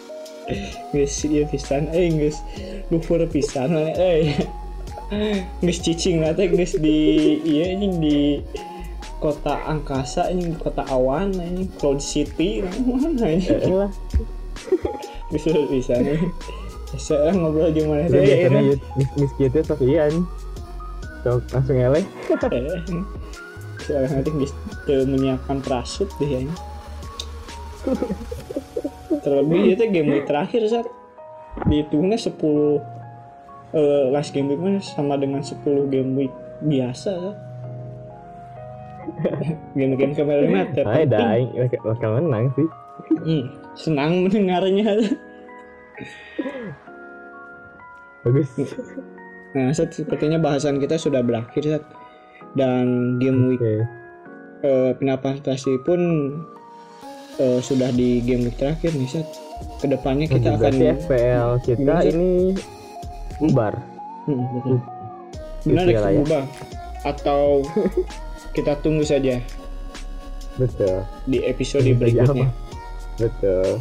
Ya. Guys, iya pisan, eh guys, luhur pisan, eh, guys cicing teh, guys di, iya ini di kota angkasa ini kota awan ini cloud city mana ini Eh lah. guys luhur pisan eh. sekarang ngobrol gimana sih biasanya yut- mis mis gitu Sofian. Sok langsung eleh. sekarang nanti guys tuh menyiapkan parasut deh ya ini. terlebih itu game week terakhir saat dihitungnya 10 eh, last game week sama dengan 10 game week biasa Sat. game-game kemarin mah terpenting bakal- menang sih. Hmm, senang mendengarnya Bagus. nah Sat, sepertinya bahasan kita sudah berakhir Sat. dan game week Oke. eh, Final Fantasy pun eh, sudah di game week terakhir nih Sat. Ke depannya kita akan Berarti FPL kita Gimana sih? ini bubar. Hmm, betul. Benar Gitu ya lah ya. berubah atau kita tunggu saja Betul. di episode berikutnya. Betul.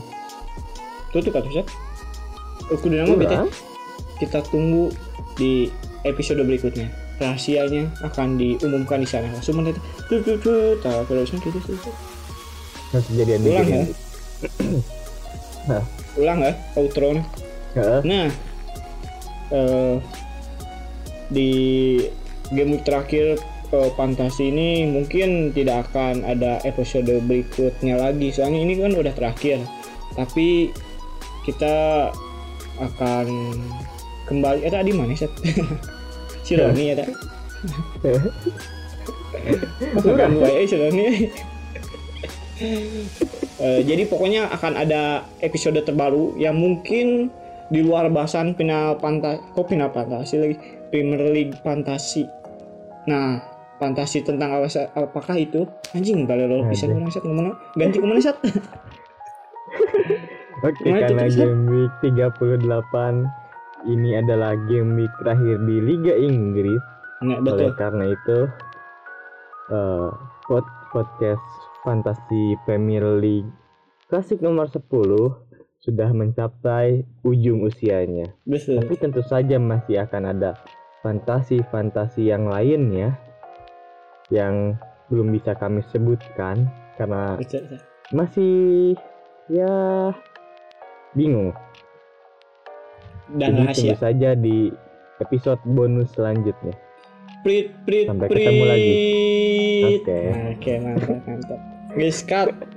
Tutup atau Sat? Aku udah nama bete. Kita tunggu di episode berikutnya. Rahasianya akan diumumkan di sana. Langsung menit. Tuh tuh tuh. Tahu terusnya gitu tuh. Kejadian di Ulang ya. Ulang ya outro. Heeh. Nah, eh, di game terakhir eh, fantasi ini mungkin tidak akan ada episode berikutnya lagi. Soalnya ini kan udah terakhir. Tapi kita akan kembali. Eh tadi mana sih? si Roni ya tak? Bukan gue, eh si Roni. Eh, jadi pokoknya akan ada episode terbaru yang mungkin di luar bahasan final fantasi kok final fantasi lagi? Premier League fantasi. Nah fantasi tentang apa apakah itu? Anjing balelo bisa Aduh. orang set ngomong ganti ke mana set Oke, karena game week 38 ini adalah game week terakhir di Liga Inggris. nah Oleh betul karena itu pod- podcast Fantasi Premier League Klasik nomor 10 sudah mencapai ujung usianya. betul Tapi tentu saja masih akan ada fantasi-fantasi yang lainnya yang belum bisa kami sebutkan karena betul, masih ya bingung. dan Jadi rahasia tunggu saja di episode bonus selanjutnya. prit prit Sampai prit ketemu lagi. Oke. oke mantap mantap guys cut